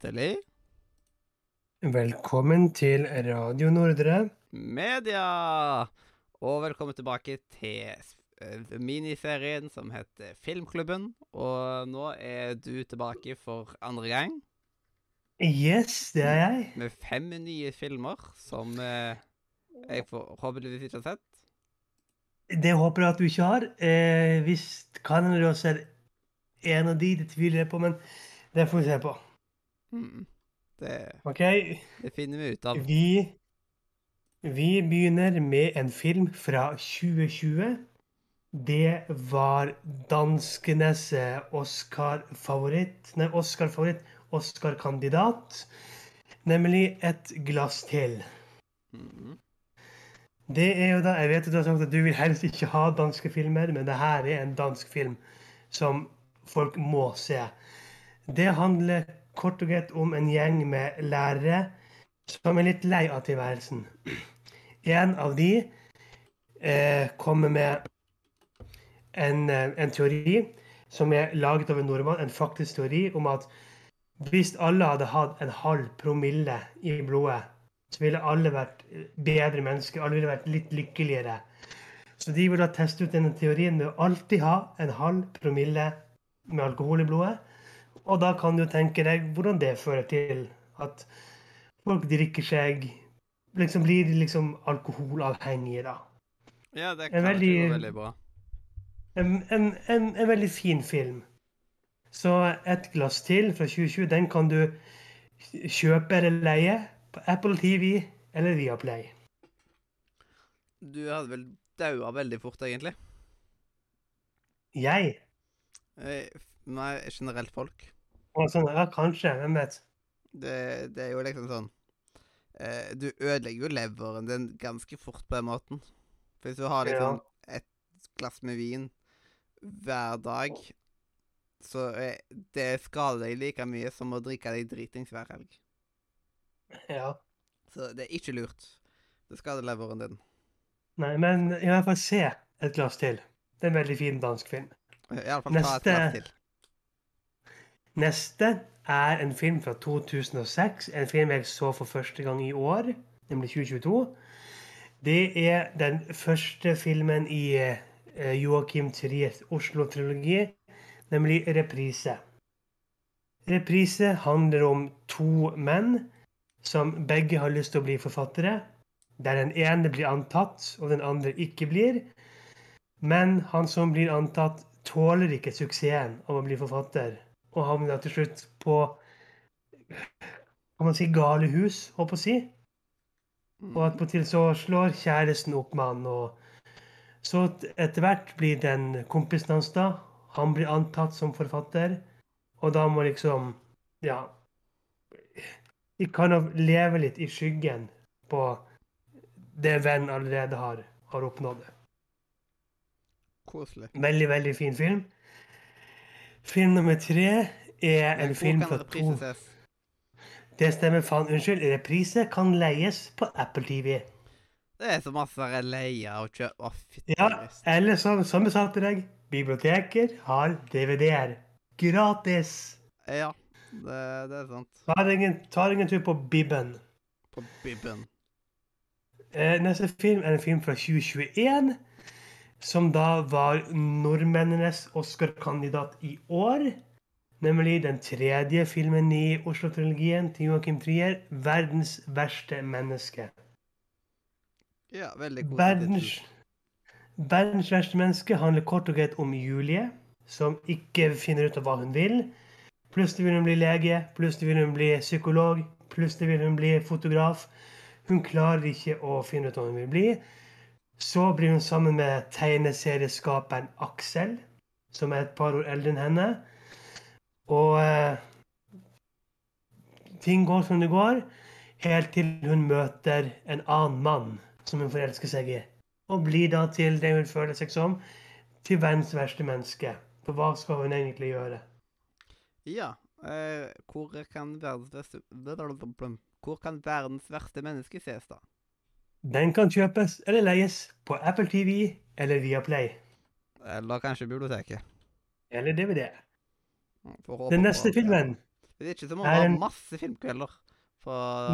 hjertelig Velkommen til Radio Nordre. media! Og velkommen tilbake til eh, miniserien som heter Filmklubben. Og nå er du tilbake for andre gang Yes, det er jeg. med fem nye filmer som eh, jeg forhåpentligvis ikke har sett. Det håper jeg at du ikke har. Eh, hvis kan du har sett en av de, det tviler jeg på, men det får vi se på. Mm. Det, okay. det finner vi ut av. Vi, vi begynner med en film fra 2020. Det var danskenes eh, Oscar-favoritt Nei, Oscar-favoritt, Oscar-kandidat. Nemlig Et glass til. Mm. Det er jo da, Jeg vet at du har sagt at du vil helst ikke ha danske filmer, men det her er en dansk film som folk må se. Det handler kort og greit om en gjeng med lærere som er litt lei av tilværelsen. En av de eh, kommer med en, eh, en teori som er laget av en nordmann, en faktisk teori om at hvis alle hadde hatt en halv promille i blodet, så ville alle vært bedre mennesker. Alle ville vært litt lykkeligere. Så de vil da teste ut denne teorien med å alltid ha en halv promille med alkohol i blodet. Og da kan du tenke deg hvordan det fører til at folk drikker seg Liksom blir liksom alkoholavhengige, da. Ja, det kan veldig- veldig bra. En, en, en, en veldig fin film. Så Et glass til fra 2020, den kan du kjøpe eller leie på Apple TV eller Viaplay. Du hadde vel daua veldig fort, egentlig. Jeg? Eh, Nei, generelt folk. Og sånn, ja, kanskje. Hvem vet? Det, det er jo liksom sånn eh, Du ødelegger jo leveren din ganske fort på den måten. For hvis du har liksom et glass med vin hver dag, så eh, det skader deg like mye som å drikke deg dritings hver helg. Ja. Så det er ikke lurt. Det skader leveren din. Nei, men i hvert fall se et glass til. Det er en veldig fin dansk film. Iallfall ta et glass til. Neste er en film fra 2006. En film jeg så for første gang i år, nemlig 2022. Det er den første filmen i eh, Joakim Triers Oslo-trilogi, nemlig Reprise. Reprise handler om to menn som begge har lyst til å bli forfattere. Der den ene blir antatt, og den andre ikke blir. Men han som blir antatt, tåler ikke suksessen av å bli forfatter, og havner til slutt på kan man si galehus, holdt på å si. Og attpåtil så slår kjæresten opp med han, og så etter hvert blir den kompisen hans da, han blir antatt som forfatter, og da må liksom, ja, de kan leve litt i skyggen på det venn allerede har, har oppnådd. Koselig. Veldig, veldig fin film. Film nummer tre er en film fra to? Det stemmer, faen. Unnskyld. Reprise kan leies på Apple TV. Det er så masse der leie og kjøp Å, fytti Ja, eller som, som jeg sa til deg, biblioteker har DVD-er. Gratis. Ja, det, det er sant. Tar ingen, tar ingen tur på Bibben. På Bibben. Eh, neste film er en film fra 2021, som da var nordmennenes Oscar-kandidat i år. Nemlig den tredje filmen i Oslo-trilogien til Joakim Trier, 'Verdens verste menneske'. Ja, veldig god Verdens, verdens verste menneske handler kort og greit om Julie, som ikke finner ut av hva hun vil. Plutselig vil hun bli lege, plutselig vil hun bli psykolog, plutselig vil hun bli fotograf. Hun klarer ikke å finne ut hva hun vil bli. Så blir hun sammen med tegneserieskaperen Aksel, som er et par år eldre enn henne. Og eh, ting går som det går, helt til hun møter en annen mann som hun forelsker seg i. Og blir da til det hun føler seg som, til verdens verste menneske. For hva skal hun egentlig gjøre? Ja. Eh, hvor kan verdens Hvor kan verdens verste menneske ses, da? Den kan kjøpes eller leies på Apple TV eller Viaplay. Eller kanskje biblioteket. Eller DVD. Den neste filmen filmen er ikke så må vi masse filmkvelder.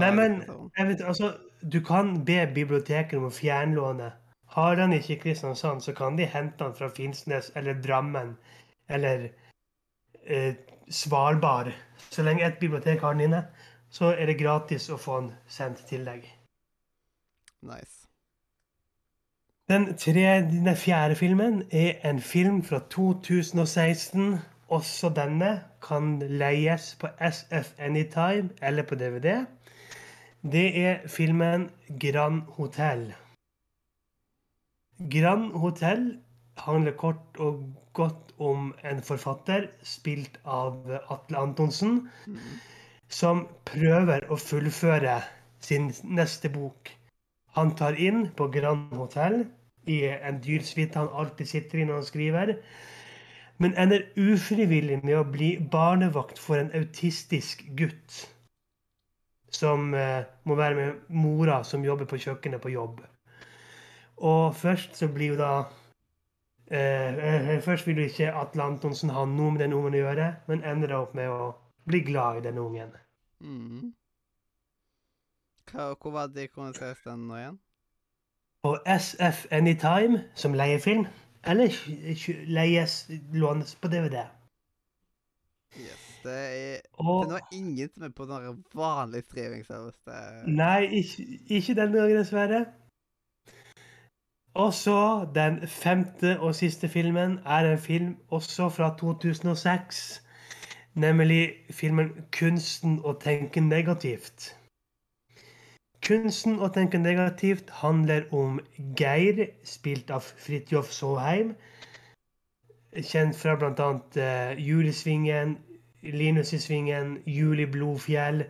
Nei, men vet, altså, du kan be biblioteket om å fjernlåne. Har han ikke i Kristiansand, så kan de hente han fra Finnsnes eller Drammen eller eh, Svalbard. Så lenge et bibliotek har den inne, så er det gratis å få den sendt til deg. Nice. Den, tredje, den fjerde filmen er en film fra 2016. Også denne kan leies på SF Anytime eller på DVD. Det er filmen Grand Hotel. Grand Hotel handler kort og godt om en forfatter, spilt av Atle Antonsen, Mhm. som prøver å fullføre sin neste bok. Han tar inn på Grand Hotel i en dyr suite han alltid sitter i når han skriver, men ender ufrivillig med å bli barnevakt for en autistisk gutt. Som eh, må være med mora som jobber på kjøkkenet på jobb. Og først så blir jo da eh, eh, Først vil jo ikke Atle Antonsen ha noe med den ungen å gjøre, men ender da opp med å bli glad i den ungen. Mhm. Hva, hvor var det de kunne ses den nå igjen? på SF Anytime som leiefilm, eller leies, lånes på DVD. Yes, det er det er ingen som på noen vanlig streamingservice. Er Nei, ikke, ikke denne gangen, dessverre. Og så den femte og siste filmen er en film også fra 2006. Nemlig filmen 'Kunsten å tenke negativt'. 'Kunsten å tenke negativt' handler om Geir, spilt av Fridtjof Saaheim. Kjent fra bl.a. Uh, Julesvingen, Linus i Svingen, Juli Blodfjell,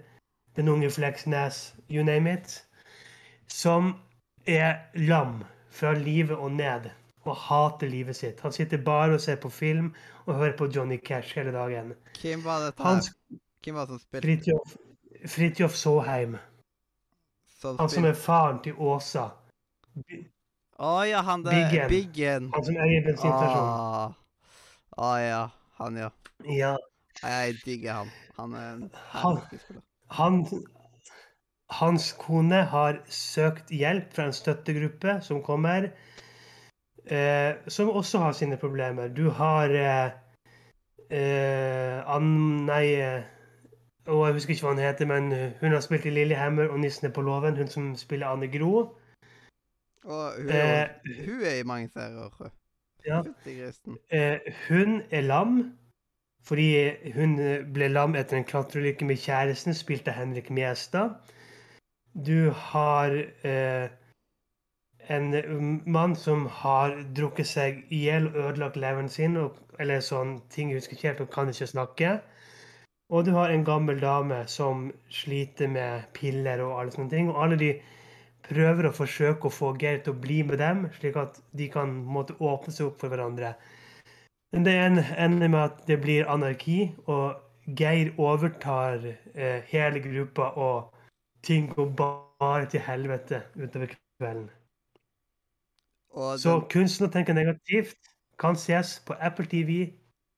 Den unge Fleksnes, you name it. Som er lam fra livet og ned og hater livet sitt. Han sitter bare og ser på film og hører på Johnny Cash hele dagen. Hvem var dette? Hans Hvem var det som spilte Fridtjof Fridtjof Saaheim. Som Han som er faren til Åsa. Å ja, han der Biggen. Biggen. Han som eier bensinstasjonen. Ah. ah, ja, han ja. Ja. Jeg digger han. Han er en Han- Han, hans kone har søkt hjelp fra en støttegruppe som kommer, eh, som også har sine problemer. Du har eh, eh, Ann... Nei eh, å, Jeg husker ikke hva hun heter, men hun har spilt i Lillehammer og 'Nissen er på låven'. Hun som spiller Anne Gro. Og hun er, Eh, hun er i mange serier. Ja. Eh, hun er lam fordi hun eh, ble lam etter en klatreulykke med kjæresten, spilt av Henrik Mjestad. Du har eh, en mm, mann som har drukket seg i hjel og ødelagt leveren sin, og, eller sånn ting hun ikke helt og kan ikke snakke. Og du har en gammel dame som sliter med piller og alle sånne ting. Og alle de prøver å forsøke å få Geir til å bli med dem, slik at de kan måtte åpne seg opp for hverandre. Men det ender med at det blir anarki, og Geir overtar eh, hele gruppa, og ting går bare til helvete utover kvelden. Og Så den, kunsten å tenke negativt kan ses på Apple TV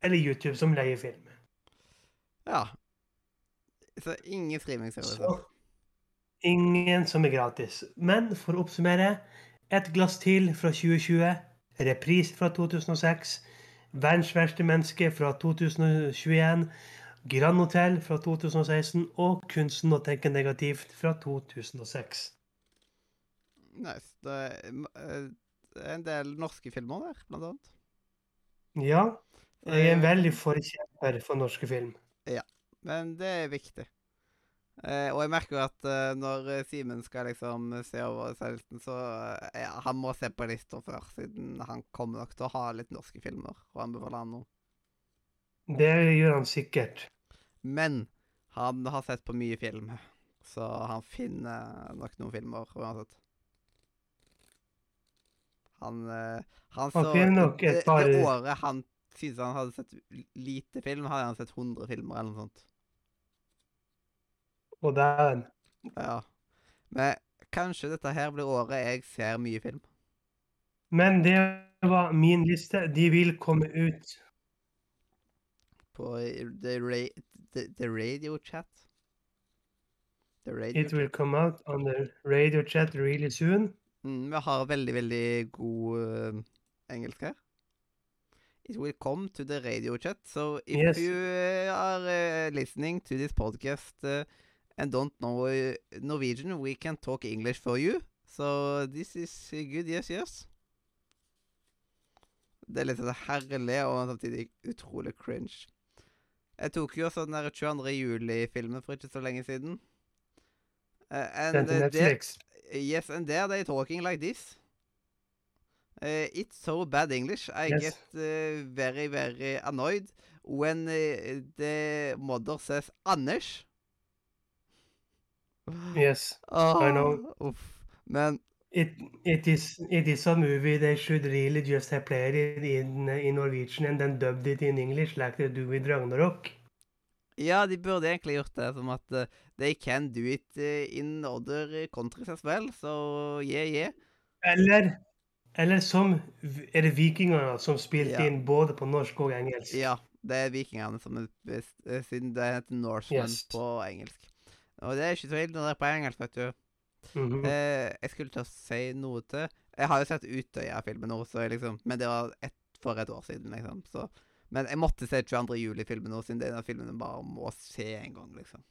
eller YouTube som leiefilm. Ja. Så ingen streamingservice. Ingen som er gratis. Men for å oppsummere Et glass til fra 2020, Reprise fra 2006, Verdens verste menneske fra 2021, Grand Hotel fra 2016 og Kunsten å tenke negativt fra 2006. Nice. Det er, eh, en del norske filmer der, blant annet. Ja, jeg er en Eh, veldig forkjemper for norske film. Men det er viktig. Eh, og jeg merker jo at eh, når eh, Simen skal liksom se over seg listen, så eh, ja, han må se på lista før, siden han kommer nok til å ha litt norske filmer å anbefale han nå. Det gjør han sikkert. Men han har sett på mye film, så han finner nok noen filmer uansett. Han, eh, han Han så finner nok et det, par- det året han syntes han hadde sett lite film, hadde han sett 100 filmer eller noe sånt. Og der. Ja. Men kanskje dette her blir året jeg ser mye film. Men det var min liste. De vil komme ut på the, ra the, the radio chat. The radio It will come out on the radio chat really soon. Mm, vi har veldig, veldig god uh, engelsk her. It will come to the radio chat. So if Yes. you uh, are uh, listening to this podcast uh, and don't know Norwegian, we can talk English for you. So this is good, yes, yes. Det er litt sånn herlig og samtidig utrolig cringe. Jeg tok jo også den der 22. juli-filmen for ikke så lenge siden. Uh, and uh, there- Yes, and there they talking like this. Uh, it's so bad English. I Yes. get uh, very, very annoyed when uh, the mother says Anders. Yes. oh, I know. Uff. Men It it is it is a movie they should really just have played it in in Norwegian and then dubbed it in English like they do with Ragnarok. ja, de burde egentlig gjort det som at uh, they can do it in other countries as well. So yeah, yeah. Eller eller som er det vikingene som spilte Ja. inn både på norsk og engelsk? Ja, det er vikingene som er eh, siden det heter Norseman Yes. på engelsk. Og det er ikke så ille når det er på engelsk, vet du. Mhm. Eh, jeg skulle til å si noe til Jeg har jo sett Utøya-filmen nå, så liksom Men det var et, for et år siden, liksom. Så, men jeg måtte se 22. juli-filmen nå, siden det er den filmen jeg bare må se en gang, liksom.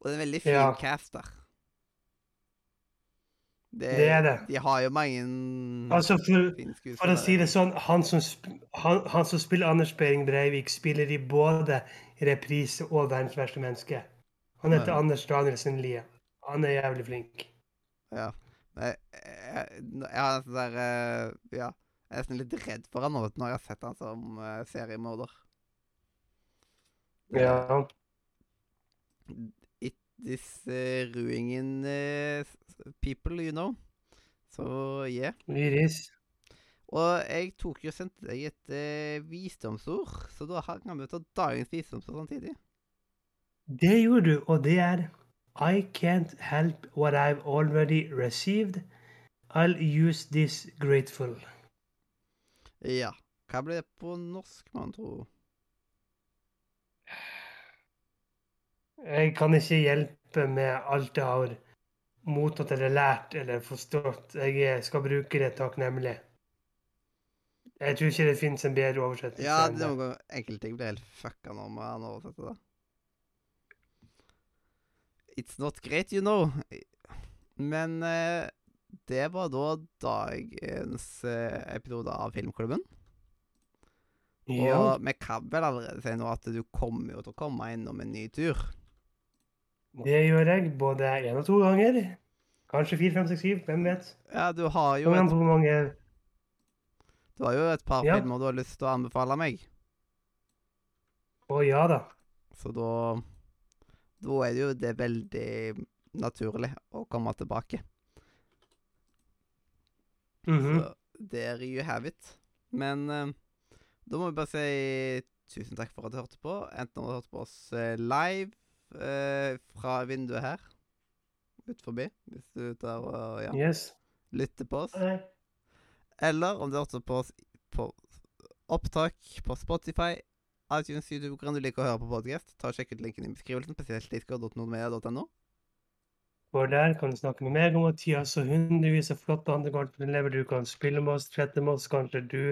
Og det er en veldig fin Ja. cast der. Det er det. De har jo mange Altså, for, for å si det sånn, han som, han, han som spiller Anders Behring Breivik, spiller i både reprise og Verdens verste menneske. Han heter Ja. Anders Danielsen Lie. Han er jævlig flink. Ja. Jeg, jeg, jeg der eh, Ja. Jeg er nesten litt redd for han nå når jeg har sett han som uh, seriemorder. Ja. It is uh, ruingen uh, people, you know. Så yeah. Iris. Og jeg tok jo sendte deg et eh, visdomsord, så da har vi ta dagens visdomsord samtidig. Det gjorde du, og det er I can't help what I've already received. I'll use this grateful. Ja. Hva blir det på norsk, man tror? Jeg kan ikke hjelpe med alt jeg har mottatt eller lært eller forstått. Jeg skal bruke det takknemlig. Jeg tror ikke det finnes en bedre oversettelse. Ja, noen enkelte ting blir helt fucka nå med han oversetter det. It's not great, you know. Men eh, det var da dagens eh, episode av Filmklubben. Ja, Og vi kan vel allerede si nå at du kommer jo til å komme innom en ny tur. Det gjør jeg både én og to ganger. Kanskje fire, fem, seks, syv. Hvem vet? Ja, du har jo et, mange du har jo et par Ja. filmer du har lyst til å anbefale meg. Å ja da. Så da Da er det jo det veldig naturlig å komme tilbake. Mhm. Så there you have it. Men uh, da må vi bare si tusen takk for at du hørte på. Enten du har hørt på oss eh, live eh, fra vinduet her ut forbi, hvis du tar og ja, Yes. lytter på oss. Nei. Eller om du hørte på oss på opptak på Spotify, iTunes, YouTube, hvordan du liker å høre på podcast. Ta og Sjekk ut linken i beskrivelsen, spesielt discord.nordmedia.no. Og der kan du snakke med meg om Mathias og hundrevis av flotte andre elever du kan spille med oss, trette med oss. Kanskje du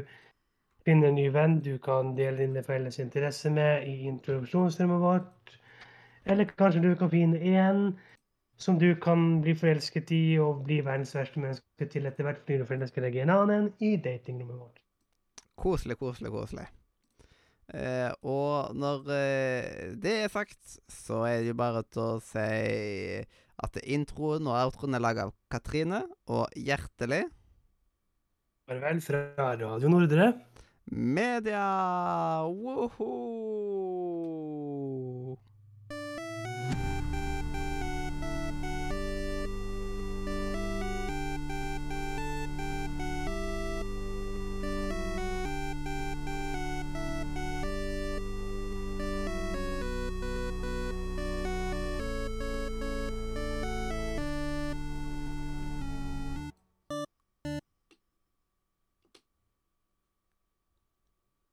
finner en ny venn du kan dele dine felles interesser med i introduksjonsrommet vårt. Eller kanskje du kan finne en som du kan bli forelsket i og bli verdens verste menneske til etter hvert blir du forelsket deg i en annen i datingrommet vårt. Koselig, koselig, koselig. Eh, og når eh, det er sagt, så er det jo bare til å si at introen og outroen er laga av Katrine, og hjertelig Farvel fra Radio Nordre. Media! Woho!